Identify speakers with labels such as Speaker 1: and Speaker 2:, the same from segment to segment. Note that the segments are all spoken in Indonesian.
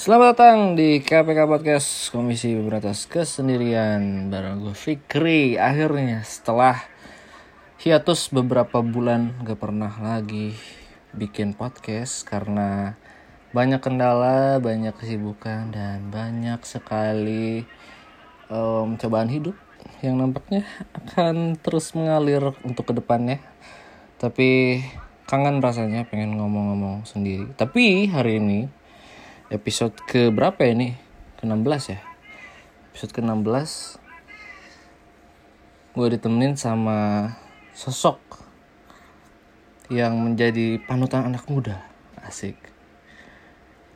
Speaker 1: Selamat datang di KPK Podcast Komisi Pemberantas Kesendirian. Bareng gue Fikri. Akhirnya setelah hiatus beberapa bulan gak pernah lagi bikin podcast Karena banyak kendala, banyak kesibukan dan banyak sekali em, cobaan hidup Yang nampaknya akan terus mengalir untuk ke depannya Tapi kangen rasanya pengen ngomong-ngomong sendiri. Tapi hari ini episode ke berapa ya nih? Ke-16 ya? Episode ke-16 Gue ditemenin sama sosok Yang menjadi panutan anak muda. Asik.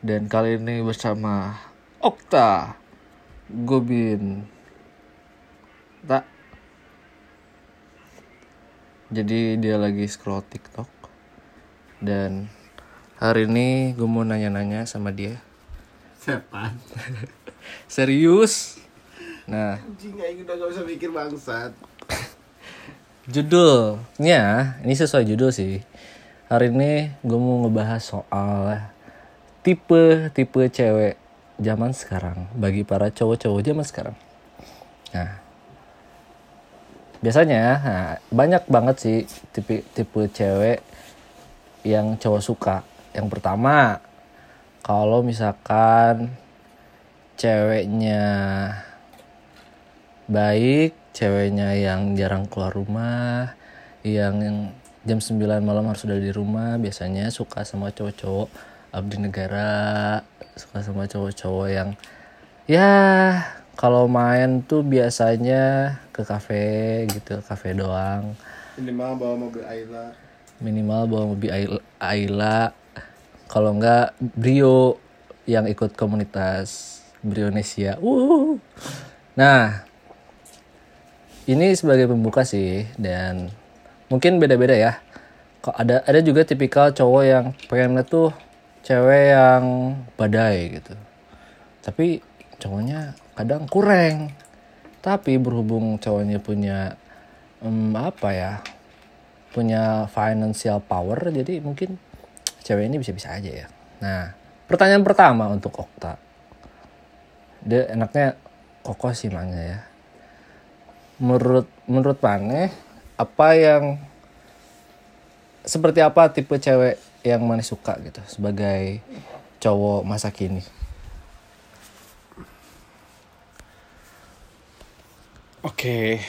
Speaker 1: Dan kali ini bersama Okta Gobin. Tak. Jadi dia lagi scroll TikTok. Dan hari ini gue mau nanya-nanya sama dia
Speaker 2: Sepan
Speaker 1: Serius? Nah,
Speaker 2: Anjing aing udah gak bisa mikir bangsat
Speaker 1: judulnya ini sesuai judul sih. Hari ini gue mau ngebahas soal tipe tipe cewek zaman sekarang bagi para cowok-cowok zaman sekarang. Nah, biasanya nah, banyak banget sih tipe tipe cewek yang cowok suka. Yang pertama, kalau misalkan ceweknya baik, ceweknya yang jarang keluar rumah, yang, jam 9 malam harus udah di rumah, biasanya suka sama cowok-cowok abdi negara, suka sama cowok-cowok yang ya kalau main tuh biasanya ke kafe gitu, kafe doang.
Speaker 2: Minimal bawa mobil Ayla
Speaker 1: Minimal bawa mobil Ayla. Kalau enggak Brio yang ikut komunitas Brionesia. Uh. Nah, ini sebagai pembuka sih dan mungkin beda-beda ya. Kok ada ada juga tipikal cowok yang pengennya tuh cewek yang badai gitu. Tapi cowoknya kadang kurang. Tapi berhubung cowoknya punya em, apa ya? punya financial power jadi mungkin cewek ini bisa-bisa aja ya. Nah, pertanyaan pertama untuk Okta. Dia enaknya kokoh sih mangga ya menurut menurut Maneh apa yang seperti apa tipe cewek yang Maneh suka gitu sebagai cowok masa kini
Speaker 2: Oke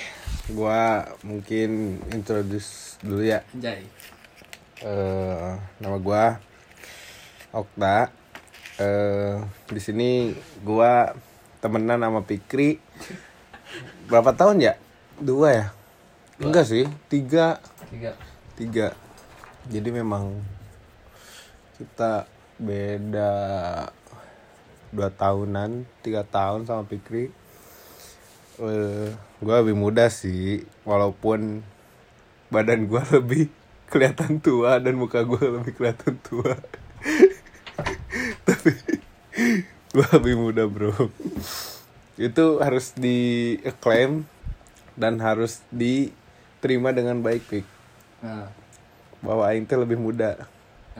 Speaker 2: Gua mungkin introduce dulu ya
Speaker 1: Jai
Speaker 2: Eh, Nama gua Okta. Eh, di sini gua temenan sama Pikri. Berapa tahun ya? Dua ya? Enggak sih, tiga.
Speaker 1: Tiga.
Speaker 2: Tiga. Jadi memang kita beda dua tahunan tiga tahun sama Pikri. Eh gue lebih muda sih walaupun badan gue lebih kelihatan tua dan muka gue lebih kelihatan tua. Tapi gue lebih muda bro. Itu harus di acclaim dan harus diterima dengan baik pik.
Speaker 1: Nah.
Speaker 2: Bahwa Aing teh lebih muda.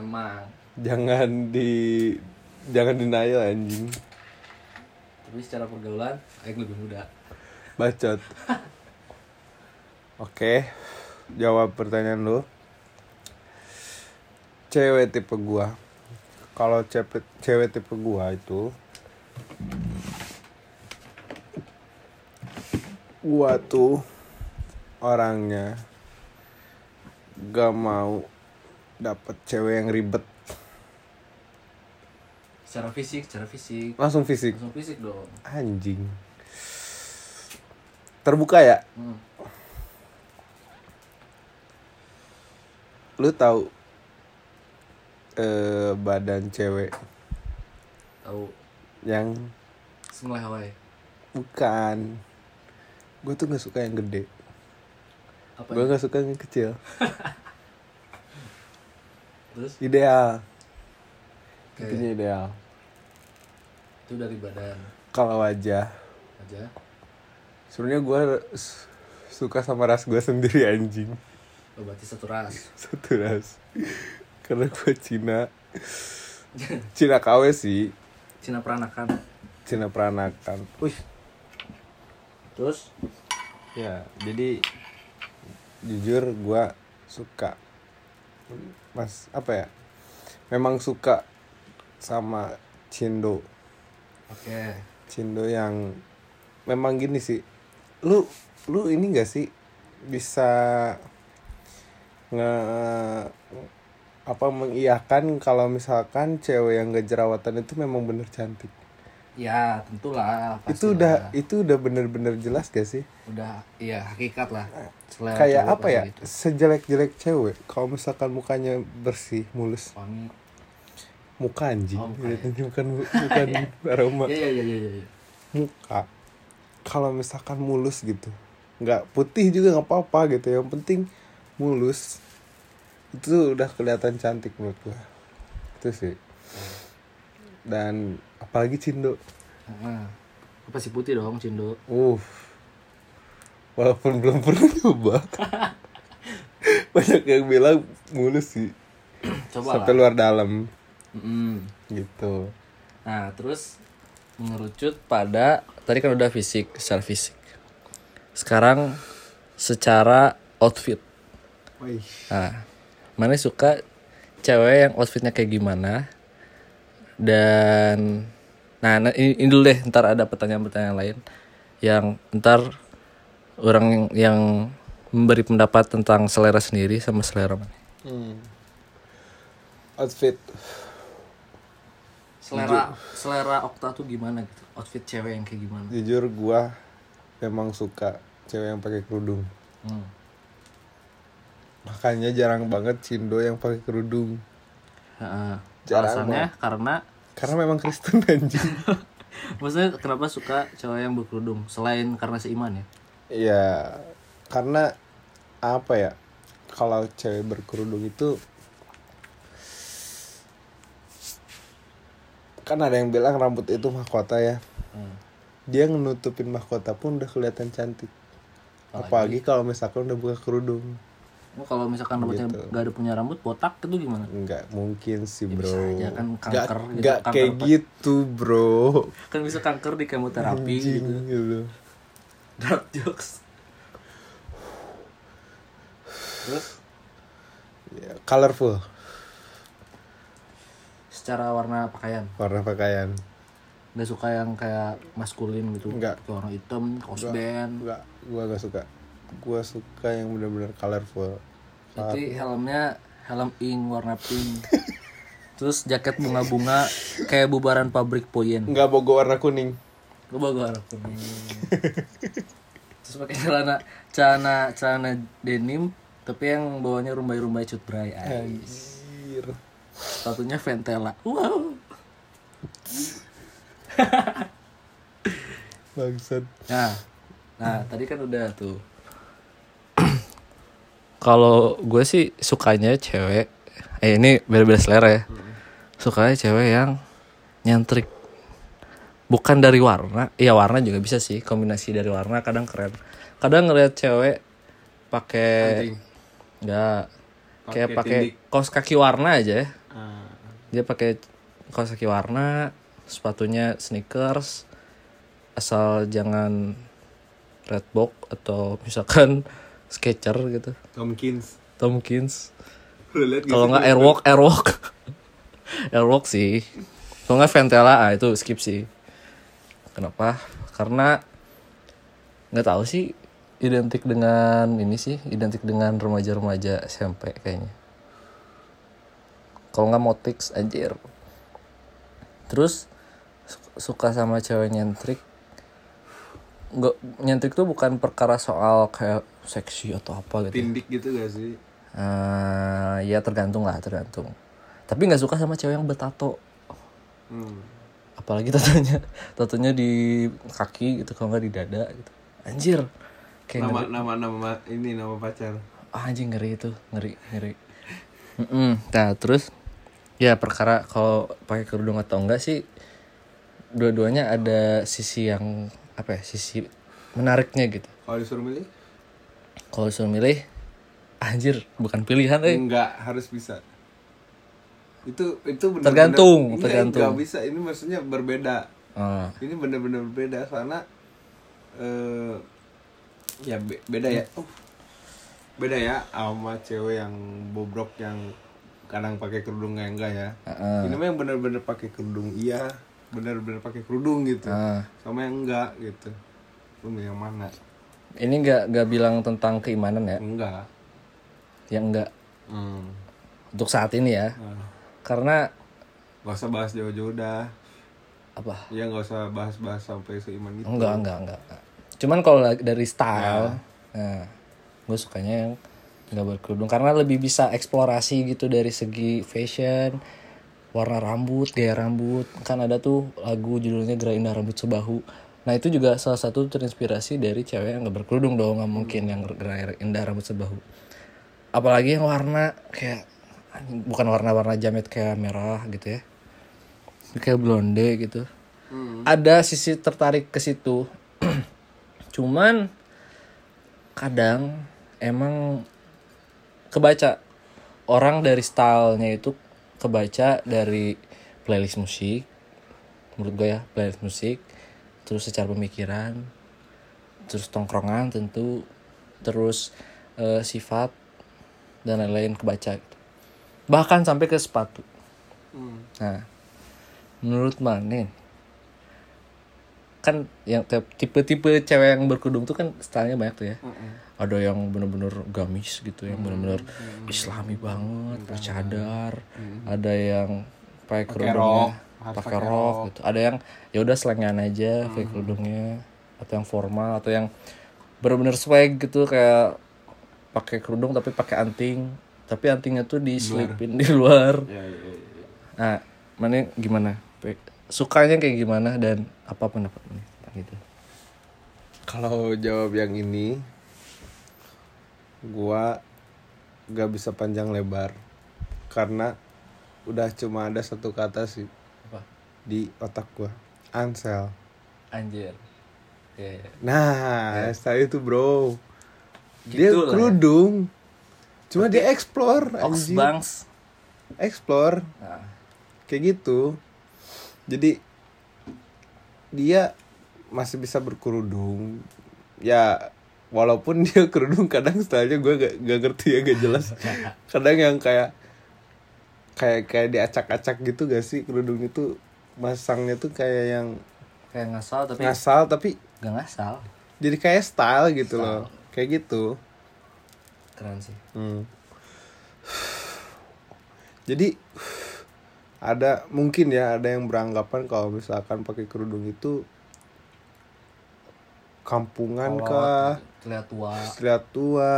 Speaker 1: Emang.
Speaker 2: Jangan di jangan denial anjing.
Speaker 1: Tapi secara pergaulan Aing lebih muda.
Speaker 2: Bacot. Oke jawab pertanyaan lu cewek tipe gua. Kalau cewek cewek tipe gua itu gua tuh orangnya gak mau dapet cewek yang ribet.
Speaker 1: Secara fisik secara fisik.
Speaker 2: Langsung fisik.
Speaker 1: Langsung fisik dong.
Speaker 2: Anjing. Terbuka ya?
Speaker 1: Hmm.
Speaker 2: lu tahu eh badan cewek.
Speaker 1: Tahu.
Speaker 2: Yang
Speaker 1: semua Hawaii.
Speaker 2: Bukan. Gue tuh nggak suka yang gede. Gue nggak suka yang kecil.
Speaker 1: Terus?
Speaker 2: Ideal.
Speaker 1: Oke.
Speaker 2: intinya ideal.
Speaker 1: Itu dari badan.
Speaker 2: Kalau wajah.
Speaker 1: Aja
Speaker 2: sebenarnya gue suka sama ras gue sendiri anjing.
Speaker 1: Oh, berarti satu ras.
Speaker 2: Satu ras karena gue Cina. Cina KW sih.
Speaker 1: Cina peranakan.
Speaker 2: Cina peranakan. Wih.
Speaker 1: Terus?
Speaker 2: Ya jadi jujur gua suka. Mas apa ya? Memang suka sama Cindo.
Speaker 1: Oke.
Speaker 2: Cindo yang memang gini sih. Lu lu ini gak sih bisa nge apa mengiyakan kalau misalkan cewek yang gak jerawatan itu memang bener cantik?
Speaker 1: Ya tentulah
Speaker 2: itu
Speaker 1: pastilah.
Speaker 2: udah itu udah bener-bener jelas gak sih?
Speaker 1: Udah iya hakikat lah. Selera
Speaker 2: kayak apa ya?
Speaker 1: gitu.
Speaker 2: sejelek-jelek cewek kalau misalkan mukanya bersih mulus.
Speaker 1: Wangi.
Speaker 2: Muka anjing.
Speaker 1: Oh, muka ya.
Speaker 2: Bukan bukan aroma
Speaker 1: iya iya iya iya iya.
Speaker 2: muka. Kalau misalkan mulus gitu. Nggak putih juga nggak apa-apa gitu. Yang penting mulus itu udah kelihatan cantik menurut gua. Itu sih. Dan apalagi Cindo.
Speaker 1: Nah, pasti putih dong Cindo?
Speaker 2: Uh walaupun belum pernah nyoba. Banyak yang bilang mulus sih.
Speaker 1: Coba
Speaker 2: sampai
Speaker 1: lah
Speaker 2: luar dalam.
Speaker 1: Mm-mm.
Speaker 2: gitu.
Speaker 1: Nah terus mengerucut pada tadi kan udah fisik secara fisik. Sekarang secara outfit.
Speaker 2: Wih.
Speaker 1: Nah, mana suka cewek yang outfitnya kayak gimana? Dan nah, nah, ini, ini dulu deh, ntar ada pertanyaan-pertanyaan lain yang ntar orang yang memberi pendapat tentang selera sendiri sama selera mana.
Speaker 2: Hmm. outfit
Speaker 1: Selera selera Okta tuh gimana gitu? Outfit cewek yang kayak gimana?
Speaker 2: jujur gua memang suka cewek yang pakai kerudung
Speaker 1: Hmm.
Speaker 2: Makanya jarang banget Cindo yang pakai kerudung. Jarang
Speaker 1: Alasannya karena
Speaker 2: karena memang Kristen anjing.
Speaker 1: Maksudnya kenapa suka cewek yang berkerudung? Selain karena seiman ya?
Speaker 2: ya karena apa ya? Kalau cewek berkerudung itu kan ada yang bilang rambut itu mahkota ya.
Speaker 1: Hmm.
Speaker 2: dia nutupin mahkota pun udah kelihatan cantik. Apalagi kalau misalkan udah buka kerudung
Speaker 1: kalau misalkan rambutnya
Speaker 2: Gitu.
Speaker 1: gak ada punya rambut botak itu gimana?
Speaker 2: nggak mungkin sih
Speaker 1: Ya
Speaker 2: bro
Speaker 1: bisa aja kan kanker gitu,
Speaker 2: nggak
Speaker 1: kanker
Speaker 2: kayak
Speaker 1: apa-
Speaker 2: gitu bro
Speaker 1: Kan bisa kanker di kemoterapi
Speaker 2: anjing
Speaker 1: gitu.
Speaker 2: gitu
Speaker 1: Dark jokes. Terus
Speaker 2: ya, colorful
Speaker 1: secara warna pakaian
Speaker 2: warna pakaian
Speaker 1: nggak suka yang kayak maskulin gitu
Speaker 2: Nggak.
Speaker 1: Kayak warna hitam kaos band
Speaker 2: Enggak, gua gak suka. Gua suka yang bener-bener colorful.
Speaker 1: Berarti helmnya helm ink warna pink terus jaket bunga-bunga kayak bubaran pabrik poyen
Speaker 2: Enggak bogo warna kuning.
Speaker 1: gue bawa warna kuning terus pakai celana celana celana denim tapi yang bawahnya rumbai-rumbai cut bray
Speaker 2: Anjir.
Speaker 1: Satunya Ventela. Wow.
Speaker 2: Bangsat.
Speaker 1: Nah, nah tadi kan udah tuh. Kalau gue sih sukanya cewek, eh ini beda-beda selera ya. Sukanya cewek yang nyentrik. Bukan dari warna, iya warna juga bisa sih kombinasi dari warna kadang keren. Kadang ngeliat cewek pakai nggak kayak
Speaker 2: Pakai
Speaker 1: kaos kaki warna aja ya.
Speaker 2: Ah.
Speaker 1: Dia pakai kaos kaki warna, sepatunya sneakers, asal jangan Redbox atau misalkan Sketcher gitu.
Speaker 2: Tomkins.
Speaker 1: Tomkins. Kalau nggak Airwalk, Airwalk. Airwalk sih. Kalau nggak Ventela, ah, itu skip sih. Kenapa? Karena nggak tahu sih identik dengan ini sih, identik dengan remaja-remaja SMP kayaknya. Kalau nggak Motix anjir. Terus su- suka sama cewek nyentrik. Nggak nyentrik tuh bukan perkara soal kayak seksi atau apa gitu.
Speaker 2: Tindik gitu gak sih?
Speaker 1: Eh, ya tergantung lah tergantung tapi nggak suka sama cewek yang bertato
Speaker 2: Hmm.
Speaker 1: apalagi tatonya tatonya di kaki gitu kalau nggak di dada gitu anjir kayak
Speaker 2: Nama
Speaker 1: ngeri.
Speaker 2: nama nama ini nama pacar.
Speaker 1: Ah, anjing ngeri itu ngeri ngeri Mm-mm. nah terus ya perkara kalau pakai kerudung atau enggak sih dua-duanya ada sisi yang apa ya sisi menariknya gitu
Speaker 2: Kalau disuruh milih?
Speaker 1: kalau disuruh milih anjir bukan pilihan eh
Speaker 2: Enggak, harus bisa. itu itu benar
Speaker 1: Tergantung,
Speaker 2: ini
Speaker 1: tergantung.
Speaker 2: nggak bisa ini maksudnya berbeda
Speaker 1: Ah,
Speaker 2: ini benar-benar berbeda karena eh ya be- beda ya Oh. beda ya sama cewek yang bobrok yang kadang pakai kerudung nggak enggak ya
Speaker 1: Heeh.
Speaker 2: ini mah yang benar-benar pakai kerudung iya benar-benar pakai kerudung gitu.
Speaker 1: Ah.
Speaker 2: sama yang enggak gitu. Lu milih yang mana?
Speaker 1: Ini nggak nggak bilang tentang keimanan ya?
Speaker 2: Enggak.
Speaker 1: Yang enggak.
Speaker 2: Hmm.
Speaker 1: untuk saat ini ya.
Speaker 2: Nah,
Speaker 1: karena
Speaker 2: nggak usah bahas jauh-jauh dah.
Speaker 1: Apa?
Speaker 2: Ya nggak usah bahas-bahas sampai seiman itu
Speaker 1: enggak enggak enggak. Cuman kalau la- dari style nah gue sukanya yang nggak berkerudung. Karena lebih bisa eksplorasi gitu dari segi fashion warna rambut gaya rambut. Kan ada tuh lagu judulnya Gerai Indah Rambut Sebahu. Nah itu juga salah satu terinspirasi dari cewek yang nggak berkerudung dong nggak mungkin yang Gerai Indah Rambut Sebahu. Apalagi yang warna kayak bukan warna-warna jamet kayak merah gitu ya. Kayak blonde gitu.
Speaker 2: Hmm.
Speaker 1: ada sisi tertarik ke situ. Cuman kadang emang kebaca. Orang dari stylenya itu kebaca dari playlist musik menurut gue ya playlist musik terus secara pemikiran terus tongkrongan tentu terus eh, sifat dan lain-lain kebaca gitu. bahkan sampai ke sepatu
Speaker 2: Hmm.
Speaker 1: Nah, menurut Manin kan yang tipe-tipe cewek yang berkerudung tuh kan stylenya banyak tuh ya. Ada yang bener-bener gamis gitu, yang bener-bener islami banget, bercadar. Ada yang pakai kerudungnya
Speaker 2: harus
Speaker 1: pakai rok gitu. Ada yang ya udah selengan aja pakai kerudungnya atau yang formal atau yang bener-bener swag gitu kayak pakai kerudung tapi pakai anting tapi antingnya tuh diselipin di luar
Speaker 2: ya, ya, ya.
Speaker 1: Nah, mana gimana? Sukanya kayak gimana dan apa pendapat ini tentang itu?
Speaker 2: Kalau jawab yang ini, gua gak bisa panjang lebar karena udah cuma ada satu kata sih
Speaker 1: Apa?
Speaker 2: di otak gua, Ansel.
Speaker 1: Anjir. Ya, ya.
Speaker 2: Nah, style itu bro, dia
Speaker 1: Gitu lah ya.
Speaker 2: kerudung, cuma dia explore.
Speaker 1: Oxbangs.
Speaker 2: explore
Speaker 1: Nah,
Speaker 2: kayak gitu. Jadi dia masih bisa berkerudung, ya walaupun dia kerudung kadang stylenya gue gak, gak ngerti ya gak jelas kadang yang kayak kayak kayak diacak-acak gitu gak sih kerudung itu masangnya tuh kayak yang
Speaker 1: kayak ngasal tapi
Speaker 2: ngasal tapi
Speaker 1: gak ngasal.
Speaker 2: jadi kayak style gitu loh kayak gitu
Speaker 1: Keren sih.
Speaker 2: Hmm. jadi ada mungkin ya ada yang beranggapan kalau misalkan pakai kerudung itu kampungan
Speaker 1: Kolot,
Speaker 2: kah?
Speaker 1: Terlihat tua.
Speaker 2: terlihat tua.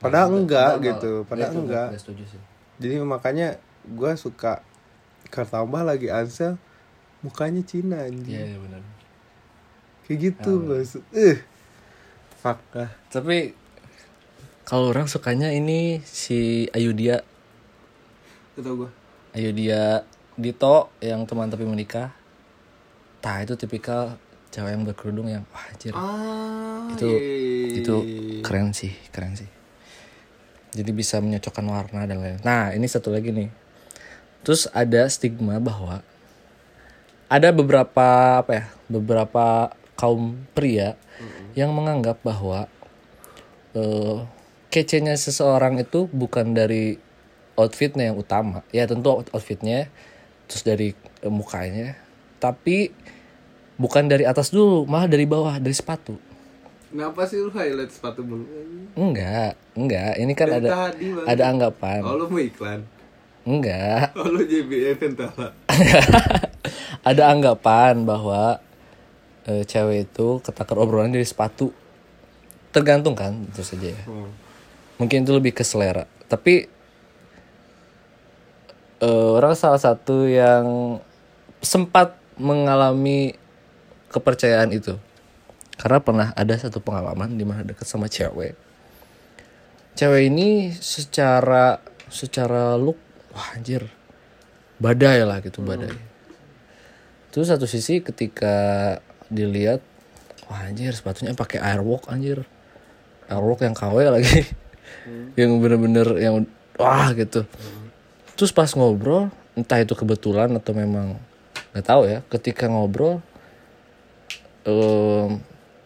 Speaker 2: Padahal enggak
Speaker 1: Enggak,
Speaker 2: gitu padahal
Speaker 1: Itu
Speaker 2: enggak.
Speaker 1: enggak setuju sih.
Speaker 2: jadi makanya gue suka ketambah lagi Ansel mukanya Cina anjing.
Speaker 1: Iya, iya benar.
Speaker 2: kayak gitu
Speaker 1: Ya,
Speaker 2: maksud eh fuck lah
Speaker 1: Tapi kalau orang sukanya ini si Ayudia
Speaker 2: itu gue
Speaker 1: Ayudia Dito yang teman tapi menikah. Tah itu tipikal cewek yang berkerudung yang wah anjir.
Speaker 2: ah
Speaker 1: itu
Speaker 2: iya, iya, iya,
Speaker 1: itu
Speaker 2: iya, iya.
Speaker 1: keren sih keren sih jadi bisa menyocokkan warna dan lain nah ini satu lagi nih terus ada stigma bahwa ada beberapa apa ya beberapa kaum pria yang menganggap bahwa eh, kecenya seseorang itu bukan dari outfitnya yang utama ya tentu outfitnya terus dari eh, mukanya tapi bukan dari atas dulu malah dari bawah dari sepatu
Speaker 2: Kenapa sih lu highlight sepatu mulu?
Speaker 1: Enggak, enggak. Ini kan
Speaker 2: Dari
Speaker 1: ada
Speaker 2: tadi, Bang.
Speaker 1: ada anggapan.
Speaker 2: Oh lu mau iklan?
Speaker 1: Enggak.
Speaker 2: Oh lu JBL Ventala?
Speaker 1: ada anggapan bahwa eh, cewek itu ketakar obrolan dari sepatu. Tergantung kan, itu saja ya.
Speaker 2: Hmm.
Speaker 1: Mungkin itu lebih ke selera. Tapi eh, orang salah satu yang sempat mengalami kepercayaan itu. Karena pernah ada satu pengalaman di mana dekat sama cewek. Cewek ini secara secara look wah anjir. Badai lah gitu, badai. Terus satu sisi ketika dilihat wah anjir sepatunya pakai airwalk anjir. Airwalk yang KW lagi. yang bener-bener yang wah gitu. Terus pas ngobrol entah itu kebetulan atau memang nggak tahu ya ketika ngobrol um,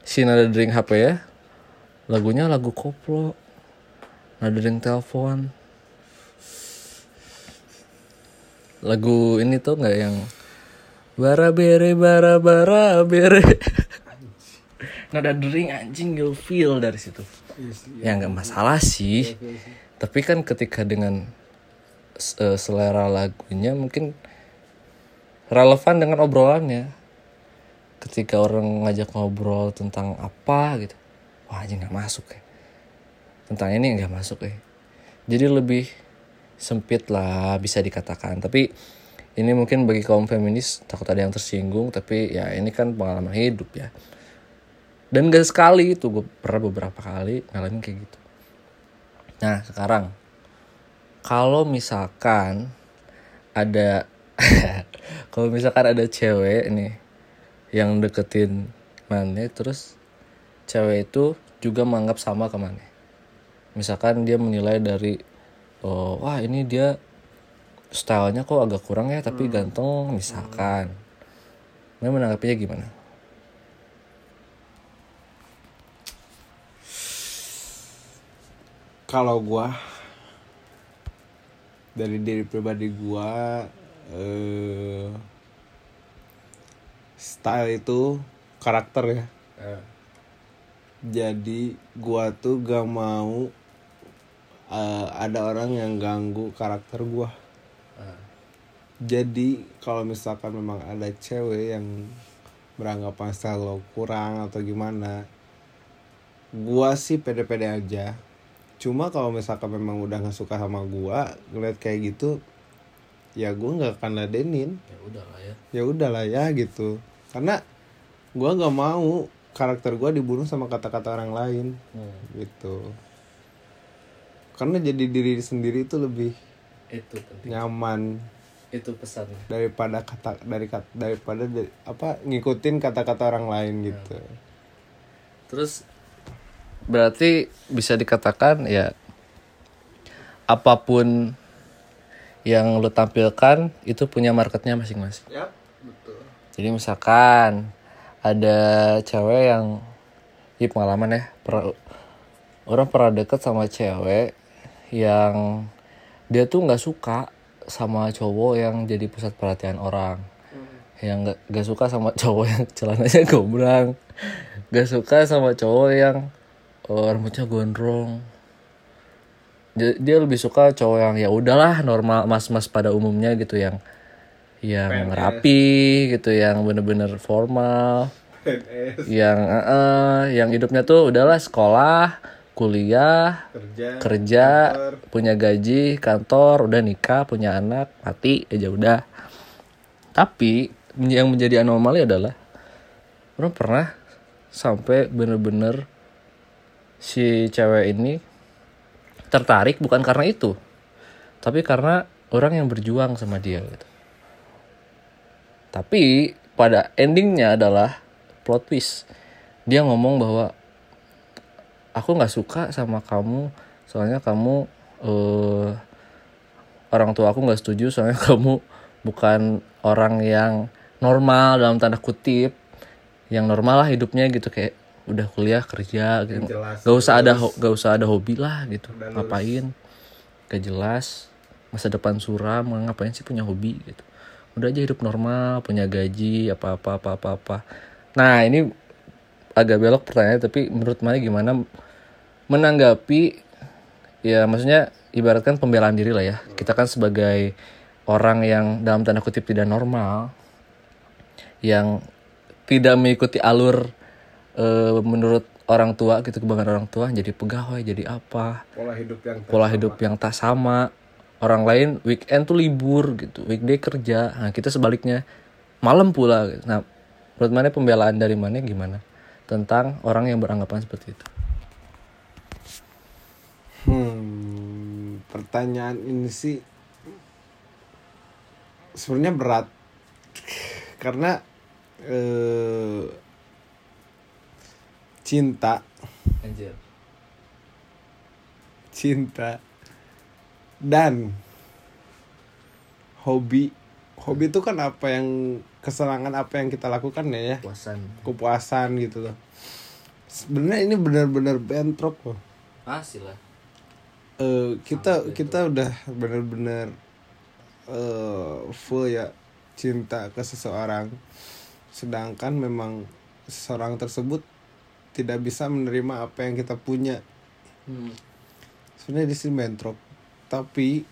Speaker 1: si nada dering HP ya lagunya lagu koplo. Nada dering telepon lagu ini tuh nggak yang bara bere bara bara bere. Nada dering anjing you feel dari situ. Ya nggak masalah sih. Tapi kan ketika dengan eh, selera lagunya mungkin relevan dengan obrolannya. Ketika orang ngajak ngobrol tentang apa gitu wah aja nggak masuk ya. Tentang ini nggak masuk ya. Jadi lebih sempit lah bisa dikatakan. Tapi ini mungkin bagi kaum feminis takut ada yang tersinggung tapi ya ini kan pengalaman hidup ya. Dan gak sekali itu gue pernah beberapa kali ngalamin kayak gitu. Nah sekarang kalau misalkan ada kalau misalkan ada cewek nih yang deketin Mane terus cewek itu juga menganggap sama ke Mane. Misalkan dia menilai dari oh, wah ini dia stylenya kok agak kurang ya tapi ganteng misalkan. Mane menanggapinya gimana?
Speaker 2: Kalau gua dari diri pribadi gua eh, style itu karakter ya. Jadi gua tuh gak mau eh, ada orang yang ganggu karakter gua. Jadi kalau misalkan memang ada cewek yang beranggapan style lo kurang atau gimana gua sih pede-pede aja cuma kalau misalkan memang udah nggak suka sama gua ngeliat kayak gitu ya gua nggak akan ladenin.
Speaker 1: Ya udah lah ya.
Speaker 2: Ya udahlah ya gitu. Karena gua nggak mau karakter gua dibunuh sama kata-kata orang lain gitu. Karena jadi diri sendiri itu lebih
Speaker 1: itu penting.
Speaker 2: nyaman
Speaker 1: itu pesan
Speaker 2: daripada kata dari kat- daripada dari, apa ngikutin kata-kata orang lain gitu.
Speaker 1: Terus berarti bisa dikatakan ya apa pun yang lo tampilkan itu punya marketnya masing-masing.
Speaker 2: ya betul.
Speaker 1: Jadi misalkan ada cewek yang ini pengalaman ya, per- orang pernah deket sama cewek yang dia tuh nggak suka sama cowok yang jadi pusat perhatian orang. Yang nggak nggak suka sama cowok yang celananya gombrang. Nggak suka sama cowok yang oh, rambutnya gondrong. Dia, dia lebih suka cowok yang ya udahlah normal mas-mas pada umumnya gitu yang yang rapi gitu yang bener-bener formal. Yang eh, eh, yang hidupnya tuh udahlah sekolah kuliah
Speaker 2: kerja
Speaker 1: kerja punya gaji kantor udah nikah punya anak mati aja udah. Tapi yang menjadi anomali adalah orang pernah sampai bener-bener si cewek ini tertarik bukan karena itu tapi karena orang yang berjuang sama dia gitu. Tapi pada endingnya adalah plot twist. Dia ngomong bahwa aku nggak suka sama kamu soalnya kamu eh orang tua aku nggak setuju soalnya kamu bukan orang yang normal dalam tanda kutip. Yang normal lah hidupnya gitu kayak udah kuliah kerja gitu.
Speaker 2: Jelas,
Speaker 1: gak usah ada gak usah ada hobi lah gitu.
Speaker 2: Udah lulus.
Speaker 1: ngapain? Gak jelas. Masa depan suram ngapain sih punya hobi gitu. Udah aja hidup normal punya gaji apa apa apa. Apa apa nah ini agak belok pertanyaan tapi menurut Maya gimana menanggapi ya maksudnya ibaratkan pembelaan diri lah ya. Kita kan sebagai orang yang dalam tanda kutip tidak normal yang tidak mengikuti alur eh, menurut orang tua gitu kebanggaan orang tua jadi pegawai jadi apa?
Speaker 2: Pola hidup yang
Speaker 1: pola hidup yang tak sama. Orang lain weekend tuh libur gitu weekday kerja. Nah kita sebaliknya malam pula gitu. nah menurut mana pembelaan dari mana gimana? Tentang orang yang beranggapan seperti itu.
Speaker 2: Hmm, pertanyaan ini sih sebenarnya berat. Karena eh, cinta,
Speaker 1: Anjir.
Speaker 2: cinta. Dan hobi. Hobi itu kan apa yang kesenangan apa yang kita lakukan ya ya.
Speaker 1: Puasan
Speaker 2: kepuasan gitu loh. Sebenarnya ini benar-benar bentrok loh.
Speaker 1: Pasti lah.
Speaker 2: Eh, kita kita udah benar-benar eh, full ya cinta ke seseorang. Sedangkan memang seseorang tersebut tidak bisa menerima apa yang kita punya.
Speaker 1: Hmm.
Speaker 2: sebenarnya di sini bentrok. Tapi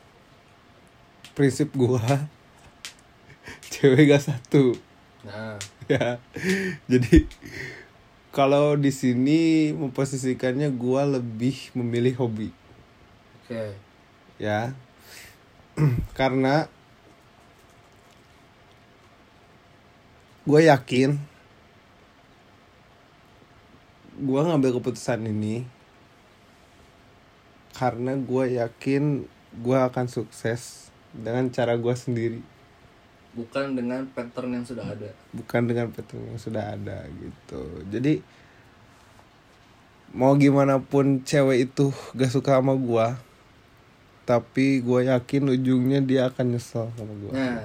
Speaker 2: prinsip gua cewek gak satu.
Speaker 1: Nah.
Speaker 2: Ya. Jadi kalau di sini memposisikannya gua lebih memilih hobi.
Speaker 1: Oke.
Speaker 2: Ya. Karena gue yakin gue ngambil keputusan ini karena gue yakin gue akan sukses dengan cara gue sendiri.
Speaker 1: Bukan dengan pattern yang sudah ada.
Speaker 2: Bukan dengan pattern yang sudah ada gitu. Jadi mau gimana pun cewek itu gak suka sama gue tapi gue yakin ujungnya dia akan nyesel sama gue
Speaker 1: nah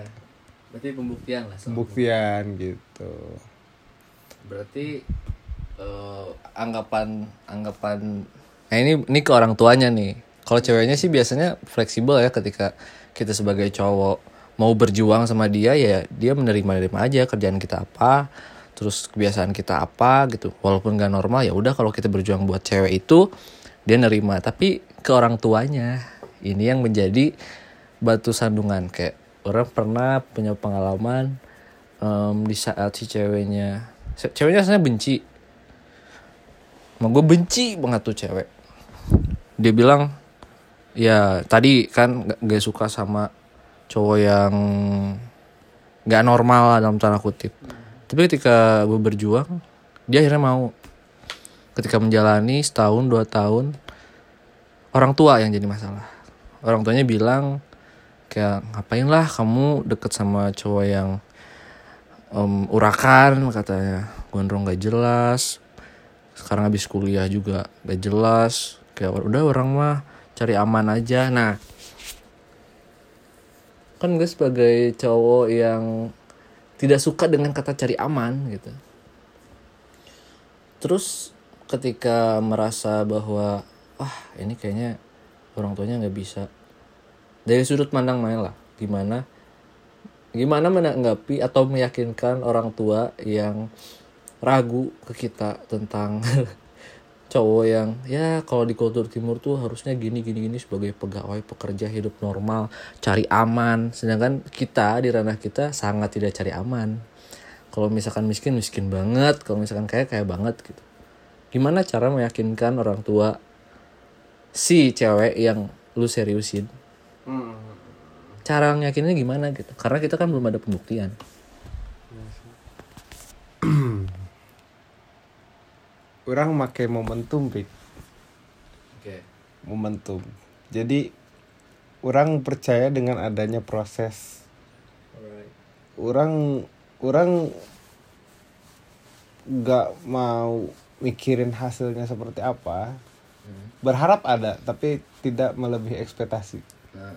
Speaker 1: berarti pembuktian lah
Speaker 2: pembuktian gitu.
Speaker 1: Berarti eh, anggapan anggapan nah ini ini ke orang tuanya nih. Kalau ceweknya sih biasanya fleksibel ya ketika kita sebagai cowok mau berjuang sama dia ya dia menerima nerima aja kerjaan kita apa terus kebiasaan kita apa gitu. Walaupun gak normal ya udah kalau kita berjuang buat cewek itu dia nerima. Tapi ke orang tuanya ini yang menjadi batu sandungan. Kayak orang pernah punya pengalaman em, di saat si ceweknya ce- ceweknya sebenarnya benci Emang gue benci banget tuh cewek. Dia bilang ya tadi kan gak, suka sama cowok yang gak normal dalam tanda kutip. Tapi ketika gue berjuang dia akhirnya mau. Ketika menjalani setahun dua tahun orang tua yang jadi masalah. Orang tuanya bilang kayak ngapain lah kamu deket sama cowok yang em, urakan katanya. Gondrong gak jelas sekarang habis kuliah juga gak jelas. Kayak udah orang mah cari aman aja. Nah kan gue sebagai cowok yang tidak suka dengan kata cari aman gitu. Terus ketika merasa bahwa wah ini kayaknya orang tuanya nggak bisa. Dari sudut pandang main lah gimana gimana menanggapi atau meyakinkan orang tua yang ragu ke kita tentang cowok yang ya kalau di kultur timur tuh harusnya gini gini gini sebagai pegawai pekerja hidup normal cari aman. Sedangkan kita di ranah kita sangat tidak cari aman. Kalau misalkan miskin miskin banget. Kalau misalkan kaya kaya banget gitu. Gimana cara meyakinkan orang tua si cewek yang lu seriusin? Cara nyakinnya gimana gitu? Karena kita kan belum ada pembuktian
Speaker 2: orang pakai momentum Pik.
Speaker 1: oke.
Speaker 2: Momentum. Jadi orang percaya dengan adanya proses. Orang orang nggak mau mikirin hasilnya seperti apa berharap ada tapi tidak melebihi ekspektasi.
Speaker 1: Nah.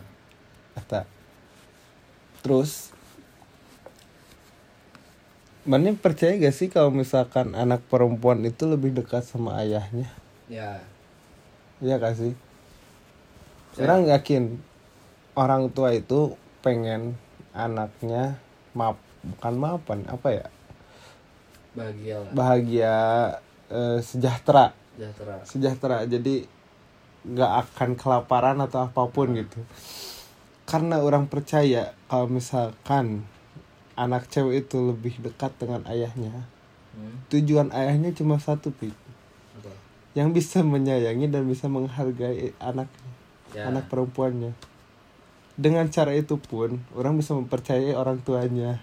Speaker 2: Kata. Terus Mani percaya gak sih kalau misalkan anak perempuan itu lebih dekat sama ayahnya?
Speaker 1: ya.
Speaker 2: Iya gak sih? Orang yakin orang tua itu pengen anaknya maaf bukan maafan apa ya?
Speaker 1: Bahagia lah.
Speaker 2: Bahagia eh, sejahtera.
Speaker 1: Sejahtera.
Speaker 2: Sejahtera. Jadi nggak akan kelaparan atau apa pun gitu. Karena orang percaya kalau misalkan anak cewek itu lebih dekat dengan ayahnya.
Speaker 1: Hmm.
Speaker 2: tujuan ayahnya cuma satu pi.
Speaker 1: Apa?
Speaker 2: Yang bisa menyayangi dan bisa menghargai anaknya
Speaker 1: Ya.
Speaker 2: anak perempuannya. Dengan cara itu pun orang bisa mempercayai orang tuanya.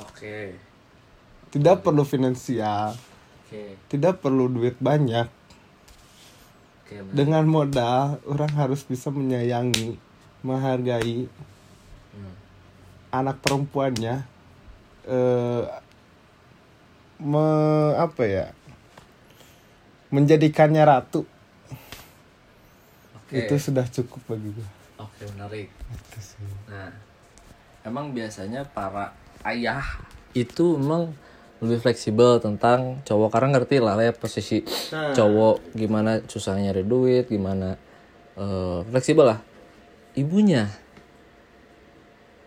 Speaker 1: Oke.
Speaker 2: Tidak perlu finansial.
Speaker 1: Oke.
Speaker 2: Tidak perlu duit banyak.
Speaker 1: Oke benar.
Speaker 2: dengan modal orang harus bisa menyayangi menghargai
Speaker 1: Hmm.
Speaker 2: Anak perempuannya eh me, apa ya menjadikannya ratu.
Speaker 1: Oke.
Speaker 2: Itu sudah cukup bagi gue
Speaker 1: oke menarik.
Speaker 2: Itu sih.
Speaker 1: nah emang biasanya para ayah itu emang lebih fleksibel tentang cowok karena ngerti lah ya posisi
Speaker 2: Nah.
Speaker 1: cowok gimana susah nyari duit gimana eh, fleksibel lah. Ibunya.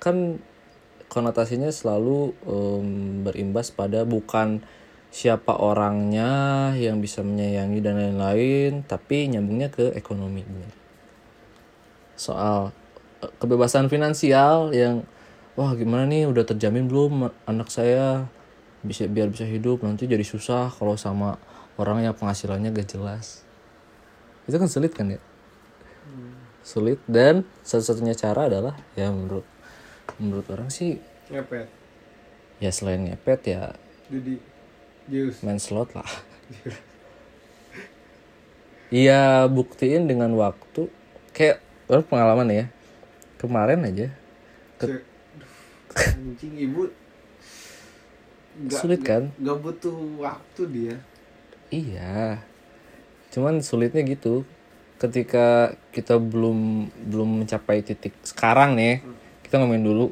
Speaker 1: Kan konotasinya selalu em, berimbas pada bukan siapa orangnya yang bisa menyayangi dan lain-lain tapi nyambungnya ke ekonomi. Soal eh, kebebasan finansial yang wah gimana nih? Udah terjamin belum anak saya? Bisa biar bisa hidup nanti jadi susah kalau sama orang yang penghasilannya gak jelas. Itu kan sulit kan ya? Sulit dan satu-satunya cara adalah ya menurut menurut orang sih
Speaker 2: ngepet
Speaker 1: ya selain ngepet ya
Speaker 2: jadi jus
Speaker 1: main slot lah Iya buktiin dengan waktu kayak orang pengalaman ya kemarin aja.
Speaker 2: Duh, anjing ibu nggak-
Speaker 1: Sulit kan?
Speaker 2: nggak butuh waktu dia
Speaker 1: Iya. Cuman sulitnya gitu. Ketika kita belum belum mencapai titik sekarang nih. Kita ngomongin dulu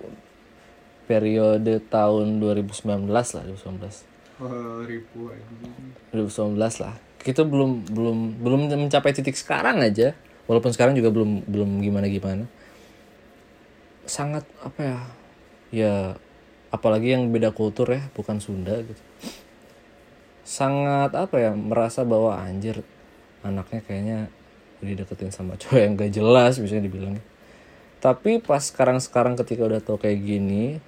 Speaker 1: periode tahun 2019 lah, 2019.
Speaker 2: oh, ribu anjing
Speaker 1: 2019 lah. Kita belum belum belum mencapai titik sekarang aja. Walaupun sekarang juga belum belum gimana-gimana. Sangat apa ya? Ya apalagi yang beda kultur ya, bukan Sunda gitu. Sangat apa ya? Merasa bahwa anjir anaknya kayaknya dideketin sama cowok yang gak jelas bisa dibilang. Tapi pas sekarang-sekarang ketika udah tau kayak gini,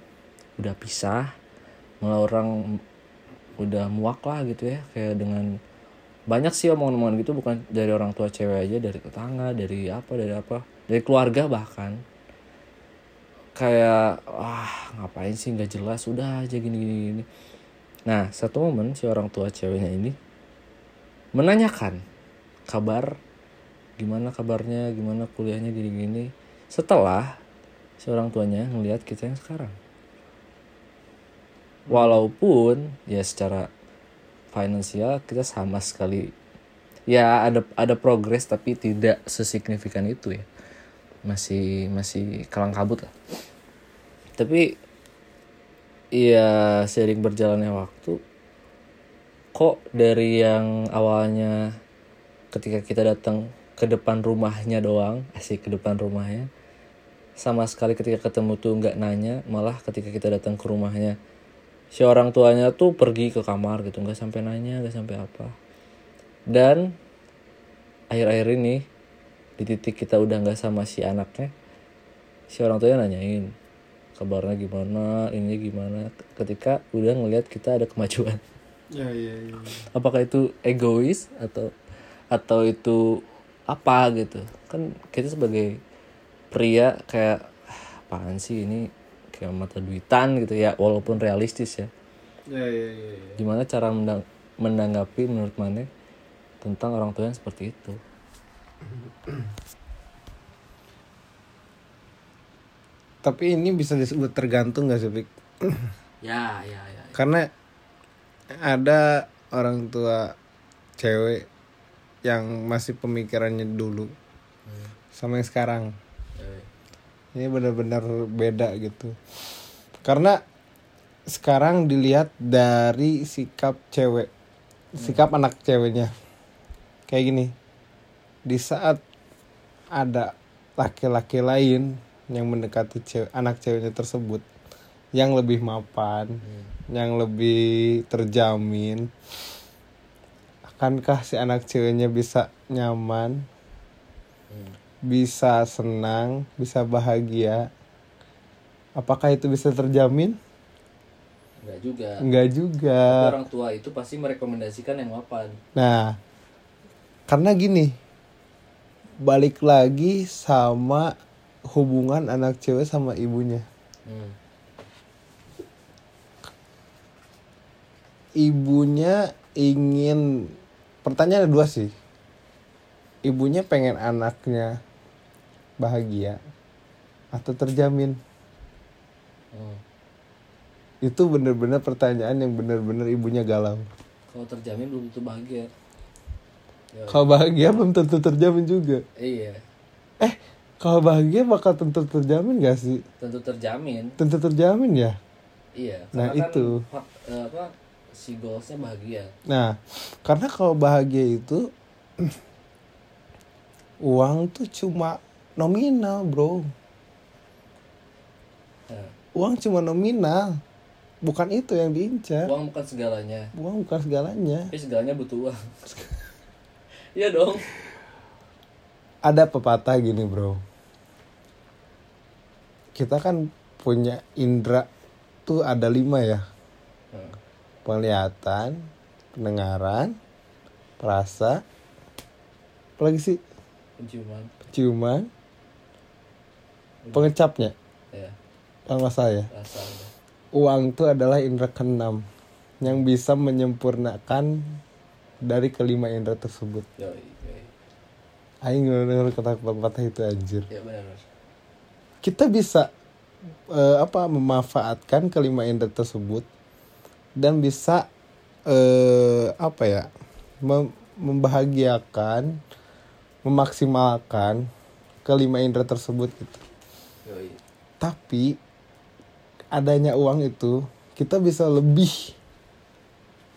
Speaker 1: udah pisah, malah orang udah muak lah gitu ya. Kayak dengan banyak sih omongan-omongan gitu bukan dari orang tua cewek aja dari tetangga dari apa dari apa dari keluarga bahkan. Kayak wah ngapain sih? Nggak jelas udah aja gini gini gini. Nah satu momen si orang tua ceweknya ini menanyakan kabar gimana kabarnya? Gimana kuliahnya gini gini setelah si orang tuanya ngelihat kita yang sekarang. Walaupun ya secara finansial kita sama sekali. Ya ada ada progres tapi tidak sesignifikan itu ya. Masih masih kalang kabut lah. Tapi ya sering berjalannya waktu kok dari yang awalnya ketika kita datang ke depan rumahnya doang asik ke depan rumahnya sama sekali ketika ketemu tuh nggak nanya malah ketika kita datang ke rumahnya si orang tuanya tuh pergi ke kamar gitu nggak sampai nanya nggak sampai apa. Dan akhir-akhir ini di titik kita udah nggak sama si anaknya si orang tuanya nanyain kabarnya gimana? Ini gimana? Ketika udah ngelihat kita ada kemajuan.
Speaker 2: Ya ya ya.
Speaker 1: Apakah itu egois atau atau itu apa gitu? Kan kita sebagai pria kayak "Ah, apaan sih ini? Kayak mata duitan gitu ya walaupun realistis ya.
Speaker 2: Ya ya ya, ya.
Speaker 1: gimana cara mendang- menanggapi menurut Mane tentang orang tua yang seperti itu?
Speaker 2: Tapi ini bisa disebut tergantung gak sih Pik?
Speaker 1: ya ya ya
Speaker 2: karena ada orang tua cewek yang masih pemikirannya dulu sama yang sekarang ini benar-benar beda gitu. Karena sekarang dilihat dari sikap cewek sikap anak ceweknya. Kayak gini di saat ada laki-laki lain yang mendekati cewek anak ceweknya tersebut yang lebih mapan yang lebih terjamin akankah si anak ceweknya bisa nyaman bisa senang bisa bahagia apakah itu bisa terjamin
Speaker 1: Enggak juga
Speaker 2: enggak juga
Speaker 1: Tapi orang tua itu pasti merekomendasikan yang mapan
Speaker 2: Nah, karena gini, balik lagi sama hubungan anak cewek sama ibunya.
Speaker 1: hmm.
Speaker 2: Ibunya ingin, pertanyaan ada dua sih. Ibunya pengen anaknya bahagia atau terjamin.
Speaker 1: Hmm.
Speaker 2: Itu bener-bener pertanyaan yang bener-bener ibunya galau.
Speaker 1: kalau terjamin belum tentu bahagia Ya,
Speaker 2: Kalau bahagia belum tentu terjamin juga.
Speaker 1: iya
Speaker 2: Eh, kalau bahagia bakal tentu terjamin gak sih
Speaker 1: tentu terjamin
Speaker 2: tentu terjamin ya
Speaker 1: iya
Speaker 2: Nah,
Speaker 1: kan
Speaker 2: itu.
Speaker 1: fak- eh, apa si goalsnya bahagia
Speaker 2: Nah, karena kalau bahagia itu uang tuh cuma nominal, bro.
Speaker 1: Nah,
Speaker 2: Uang cuma nominal. Bukan itu yang diincar.
Speaker 1: uang bukan segalanya
Speaker 2: Uang bukan segalanya.
Speaker 1: tapi segalanya butuh uang iya dong
Speaker 2: Ada pepatah gini, bro. Kita kan punya indera tuh ada lima ya.
Speaker 1: Nah,
Speaker 2: Penglihatan, pendengaran, perasa, apalagi sih
Speaker 1: penciuman
Speaker 2: ciuman, pengecapnya.
Speaker 1: ya
Speaker 2: Kalau nggak salah ya. Uang itu adalah indera keenam yang bisa menyempurnakan dari kelima indera tersebut.
Speaker 1: Yoi, yoi.
Speaker 2: Aing denger kata pepatah itu anjir.
Speaker 1: ya benar
Speaker 2: Kita bisa eh, apa memanfaatkan kelima indera tersebut dan bisa eh, apa ya mem- membahagiakan, memaksimalkan kelima indera tersebut gitu.
Speaker 1: Yoi.
Speaker 2: Tapi adanya uang itu kita bisa lebih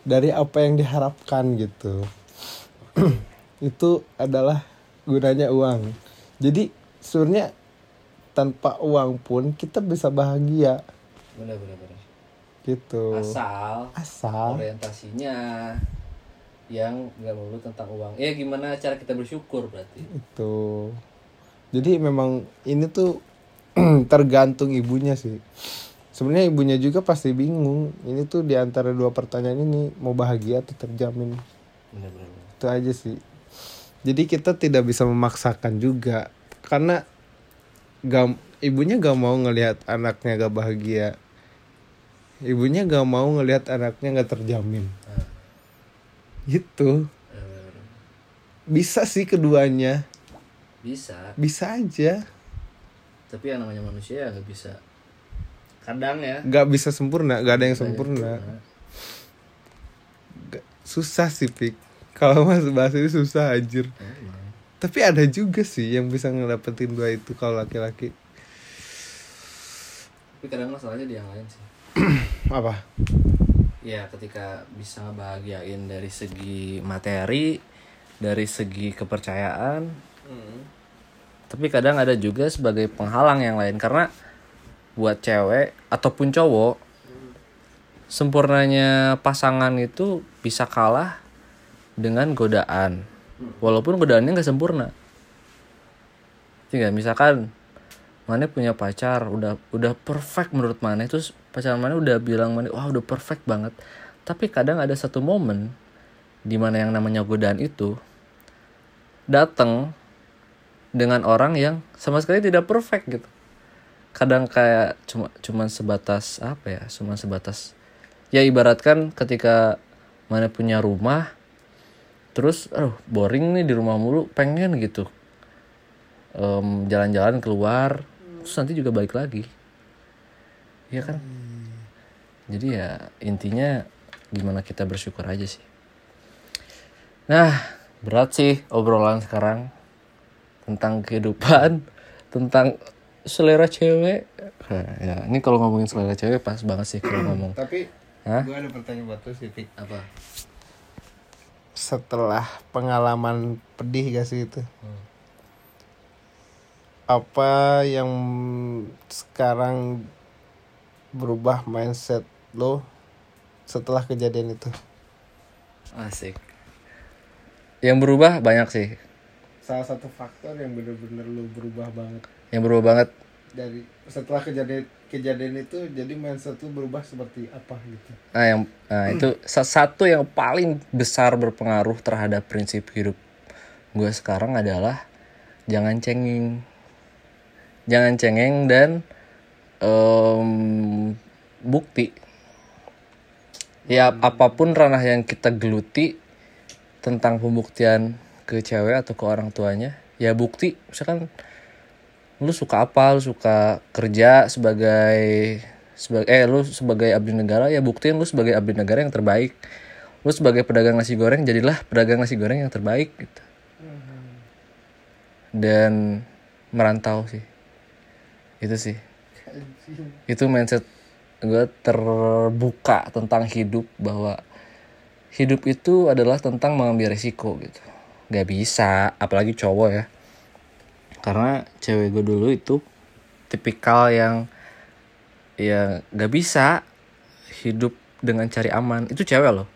Speaker 2: dari apa yang diharapkan gitu. itu adalah gunanya uang. Jadi sebenarnya tanpa uang pun kita bisa bahagia
Speaker 1: benar benar benar
Speaker 2: gitu.
Speaker 1: asal
Speaker 2: Asal
Speaker 1: orientasinya yang nggak melulu tentang uang ya gimana cara kita bersyukur berarti
Speaker 2: itu. Jadi memang ini tuh tergantung ibunya sih. Sebenarnya ibunya juga pasti bingung. Ini tuh di antara dua pertanyaan ini mau bahagia atau terjamin. Itu aja sih. Jadi kita tidak bisa memaksakan juga karena gak, ibunya gak mau ngelihat anaknya gak bahagia. Ibunya gak mau ngelihat anaknya gak terjamin.
Speaker 1: Nah,
Speaker 2: Gitu.
Speaker 1: benar.
Speaker 2: Bisa sih keduanya.
Speaker 1: bisa
Speaker 2: Bisa aja.
Speaker 1: Tapi yang namanya manusia ya nggak bisa kadang ya
Speaker 2: Gak bisa sempurna. Gak ada yang
Speaker 1: Nggak
Speaker 2: sempurna.
Speaker 1: sempurna.
Speaker 2: Gak- susah sih pik kalau mas bahas ini susah anjir
Speaker 1: Emang.
Speaker 2: tapi ada juga sih yang bisa ngedapetin dua itu kalau laki-laki
Speaker 1: tapi kadang masalahnya di yang lain sih
Speaker 2: apa
Speaker 1: ya ketika bisa ngebahagiain dari segi materi dari segi kepercayaan tapi kadang ada juga sebagai penghalang yang lain. Karena buat cewek ataupun cowok sempurnanya pasangan itu bisa kalah dengan godaan. Walaupun godaannya nggak sempurna. Tinggal misalkan Mane punya pacar udah udah perfect menurut Mane. Terus pacar Mane udah bilang Mane wah udah perfect banget. Tapi kadang ada satu momen di mana yang namanya godaan itu datang dengan orang yang sama sekali tidak perfect gitu. Kadang kayak cuma cuman sebatas apa ya cuma sebatas ya ibaratkan ketika mana punya rumah terus aduh boring nih di rumah mulu pengen gitu. Em, jalan-jalan keluar terus nanti juga balik lagi. Iya kan? Jadi ya intinya gimana kita bersyukur aja sih. Nah berat sih obrolan sekarang tentang kehidupan tentang selera cewek. Nah, ya ini kalau ngomongin selera cewek pas banget sih kalau ngomong.
Speaker 2: Tapi
Speaker 1: Hah?
Speaker 2: gue ada pertanyaan buat lu sih Pik.
Speaker 1: apa?
Speaker 2: Setelah pengalaman pedih gak sih itu? Apa yang sekarang berubah mindset lo setelah kejadian itu?
Speaker 1: Asik. Yang berubah banyak sih
Speaker 2: salah satu faktor yang bener-bener lo berubah banget.
Speaker 1: Yang berubah banget?
Speaker 2: Dari setelah kejadian kejadian itu jadi mindset lo berubah seperti apa gitu?
Speaker 1: Nah yang nah itu sa- satu yang paling besar berpengaruh terhadap prinsip hidup gue sekarang adalah jangan cengeng. Jangan cengeng dan em, bukti. Ya apa pun ranah yang kita geluti tentang pembuktian ke cewek atau ke orang tuanya ya bukti misalkan lu suka apa lu suka kerja sebagai sebagai eh lu sebagai abdi negara ya buktiin lu sebagai abdi negara yang terbaik. Lu sebagai pedagang nasi goreng jadilah pedagang nasi goreng yang terbaik gitu. Dan merantau sih. Itu sih. Itu mindset gue terbuka tentang hidup bahwa hidup itu adalah tentang mengambil resiko gitu gak bisa apalagi cowok ya. Karena cewek gue dulu itu tipikal yang ya gak bisa hidup dengan cari aman. Itu cewek loh.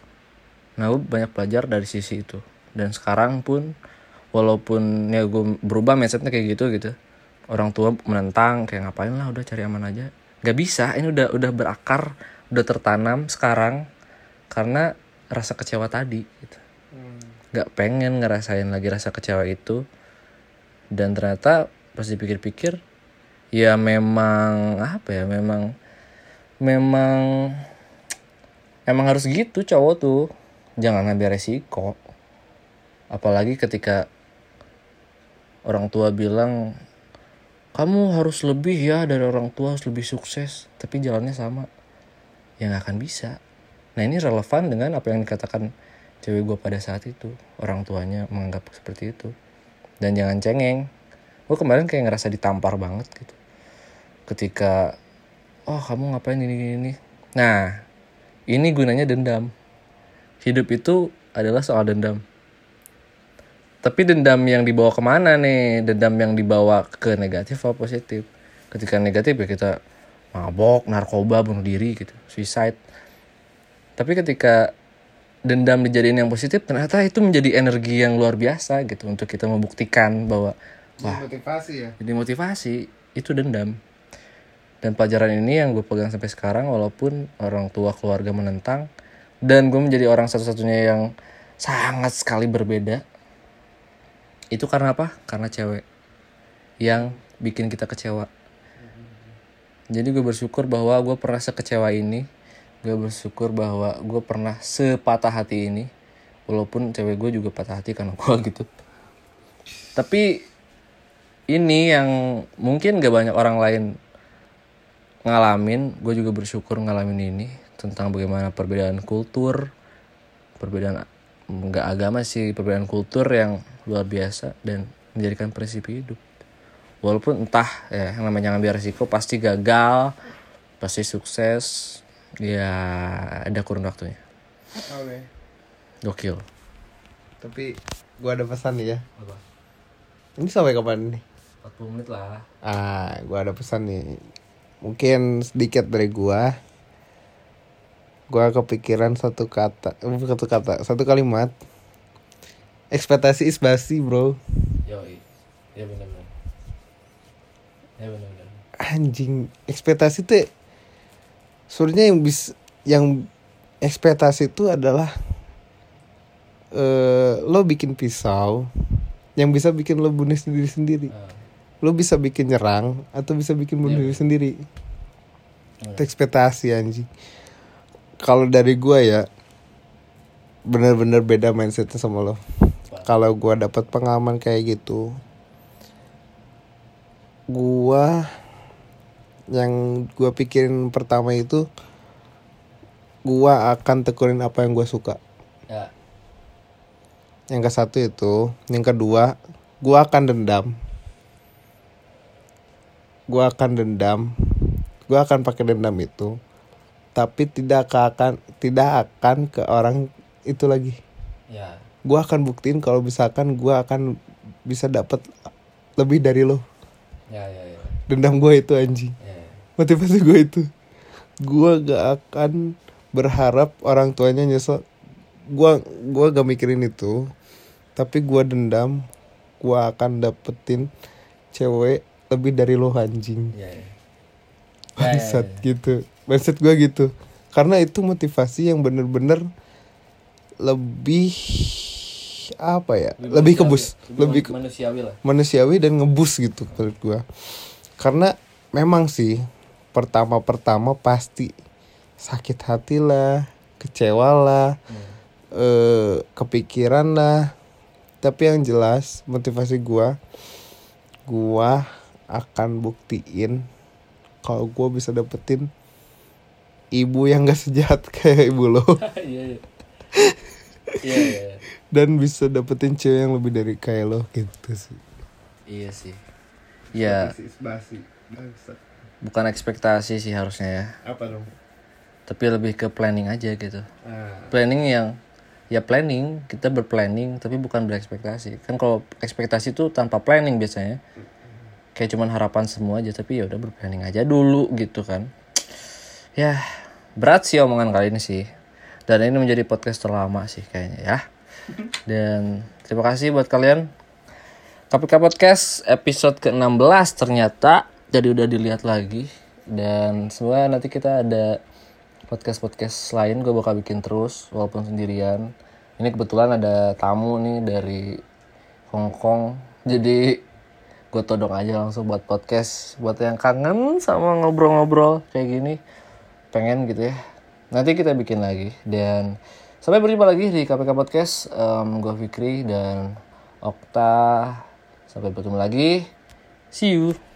Speaker 1: Nah gue banyak belajar dari sisi itu. Dan sekarang pun walaupun ya gue berubah mindsetnya kayak gitu gitu. Orang tua menentang kayak ngapain lah udah cari aman aja. Gak bisa ini udah udah berakar udah tertanam sekarang. Karena rasa kecewa tadi gitu nggak pengen ngerasain lagi rasa kecewa itu. Dan ternyata pas dipikir-pikir ya memang apa ya memang memang emang harus gitu cowok tuh. Jangan ngambil resiko. Apalagi ketika orang tua bilang kamu harus lebih ya dari orang tua harus lebih sukses. Tapi jalannya sama. Ya nggak akan bisa. Nah ini relevan dengan apa yang dikatakan cewek gue pada saat itu orang tuanya menganggap seperti itu. Dan jangan cengeng. Gue kemarin kayak ngerasa ditampar banget gitu. Ketika oh kamu ngapain ini gini, gini. nah ini gunanya dendam. Hidup itu adalah soal dendam. Tapi dendam yang dibawa ke mana nih? Dendam yang dibawa ke negatif atau positif? Ketika negatif ya kita mabok narkoba bunuh diri gitu. Suicide. Tapi ketika dendam dijadiin yang positif ternyata itu menjadi energi yang luar biasa gitu untuk kita membuktikan bahwa wah
Speaker 2: motivasi ya?
Speaker 1: jadi motivasi itu dendam. Dan pelajaran ini yang gue pegang sampai sekarang walaupun orang tua keluarga menentang dan gue menjadi orang satu-satunya yang sangat sekali berbeda itu karena apa? Karena cewek yang bikin kita kecewa. Jadi gue bersyukur bahwa gue pernah sekecewa ini gue bersyukur bahwa gue pernah sepatah hati ini walaupun cewek gue juga patah hati karena gue gitu. Tapi ini yang mungkin gak banyak orang lain ngalamin gue juga bersyukur ngalamin ini tentang bagaimana perbedaan kultur perbedaan nggak agama sih perbedaan kultur yang luar biasa dan menjadikan prinsip hidup. Walaupun entah ya yang namanya ngambil resiko pasti gagal pasti sukses ya ada kurun waktunya.
Speaker 2: Oke.
Speaker 1: Gokil.
Speaker 2: Tapi gua ada pesan nih ya. Ini sampai kapan nih
Speaker 1: 40 menit lah.
Speaker 2: Ah gua ada pesan nih. Mungkin sedikit dari gua. Gua kepikiran satu kata eh, bukan satu kata satu kalimat. Ekspektasi is basi bro.
Speaker 1: Yo ya benar benar ya benar benar
Speaker 2: anjing ekspektasi tuh sebenarnya yang bis yang ekspektasi itu adalah eh lo bikin pisau yang bisa bikin lo bunuh sendiri sendiri
Speaker 1: Ah,
Speaker 2: lo bisa bikin nyerang atau bisa bikin bunuh
Speaker 1: Iya.
Speaker 2: diri sendiri. Itu ekspektasi anjing. Kalau dari gua ya bener-bener beda mindsetnya sama lo. Kalau gua dapat pengalaman kayak gitu gua yang gua pikirin pertama itu gua akan tekunin apa yang gua suka.
Speaker 1: Ya.
Speaker 2: Yang ke satu itu yang kedua gua akan dendam. Gua akan dendam. Gua akan pakai dendam itu tapi tidak akan tidak akan ke orang itu lagi.
Speaker 1: Ya.
Speaker 2: Gua akan buktiin kalau misalkan gua akan bisa dapat lebih dari lo.
Speaker 1: Ya ya ya,
Speaker 2: dendam gua itu anjing. Motivasi gue itu. Gue gak akan berharap orang tuanya nyesel. Gue gua gak mikirin itu. Tapi gue dendam gue akan dapetin cewek lebih dari lo anjing.
Speaker 1: Ya, ya.
Speaker 2: mindset gitu. Mindset gue gitu. Karena itu motivasi yang bener-bener lebih apa ya? Lebih kebus. lebih ke-
Speaker 1: manusiawi lah.
Speaker 2: manusiawi dan ngebus gitu menurut gua. Karena memang sih pertama-pertama pasti sakit hati lah kecewa lah eh, kepikiran lah. Tapi yang jelas motivasi gua gua akan buktiin kalau gua bisa dapetin ibu yang gak sejahat kayak ibu lo.
Speaker 1: Iya iya. Iya iya.
Speaker 2: Dan bisa dapetin cewek yang lebih dari kayak lo gitu sih.
Speaker 1: Iya sih. Ya.
Speaker 2: Basi. Bangsat.
Speaker 1: Bukan ekspektasi sih harusnya ya.
Speaker 2: Apa dong?
Speaker 1: tapi lebih ke planning aja gitu.
Speaker 2: Ah,
Speaker 1: planning yang ya planning kita berplanning tapi bukan berekspektasi. Kan kalau ekspektasi itu tanpa planning biasanya. Kayak cuman harapan semua aja tapi ya udah berplanning aja dulu gitu kan. Ya berat sih omongan kali ini sih. Dan ini menjadi podcast terlama sih kayaknya ya. Dan terima kasih buat kalian. KPK Podcast episode ke-16 ternyata jadi udah dilihat lagi. Dan semoga nanti kita ada podcast-podcast lain gue bakal bikin terus walaupun sendirian. Ini kebetulan ada tamu nih dari Hong Kong. Jadi gue todong aja langsung buat podcast. Buat yang kangen sama ngobrol-ngobrol kayak gini pengen gitu ya. Nanti kita bikin lagi. Dan sampai berjumpa lagi di KPK Podcast. Em, gue Fikri dan Okta. Sampai bertemu lagi. See you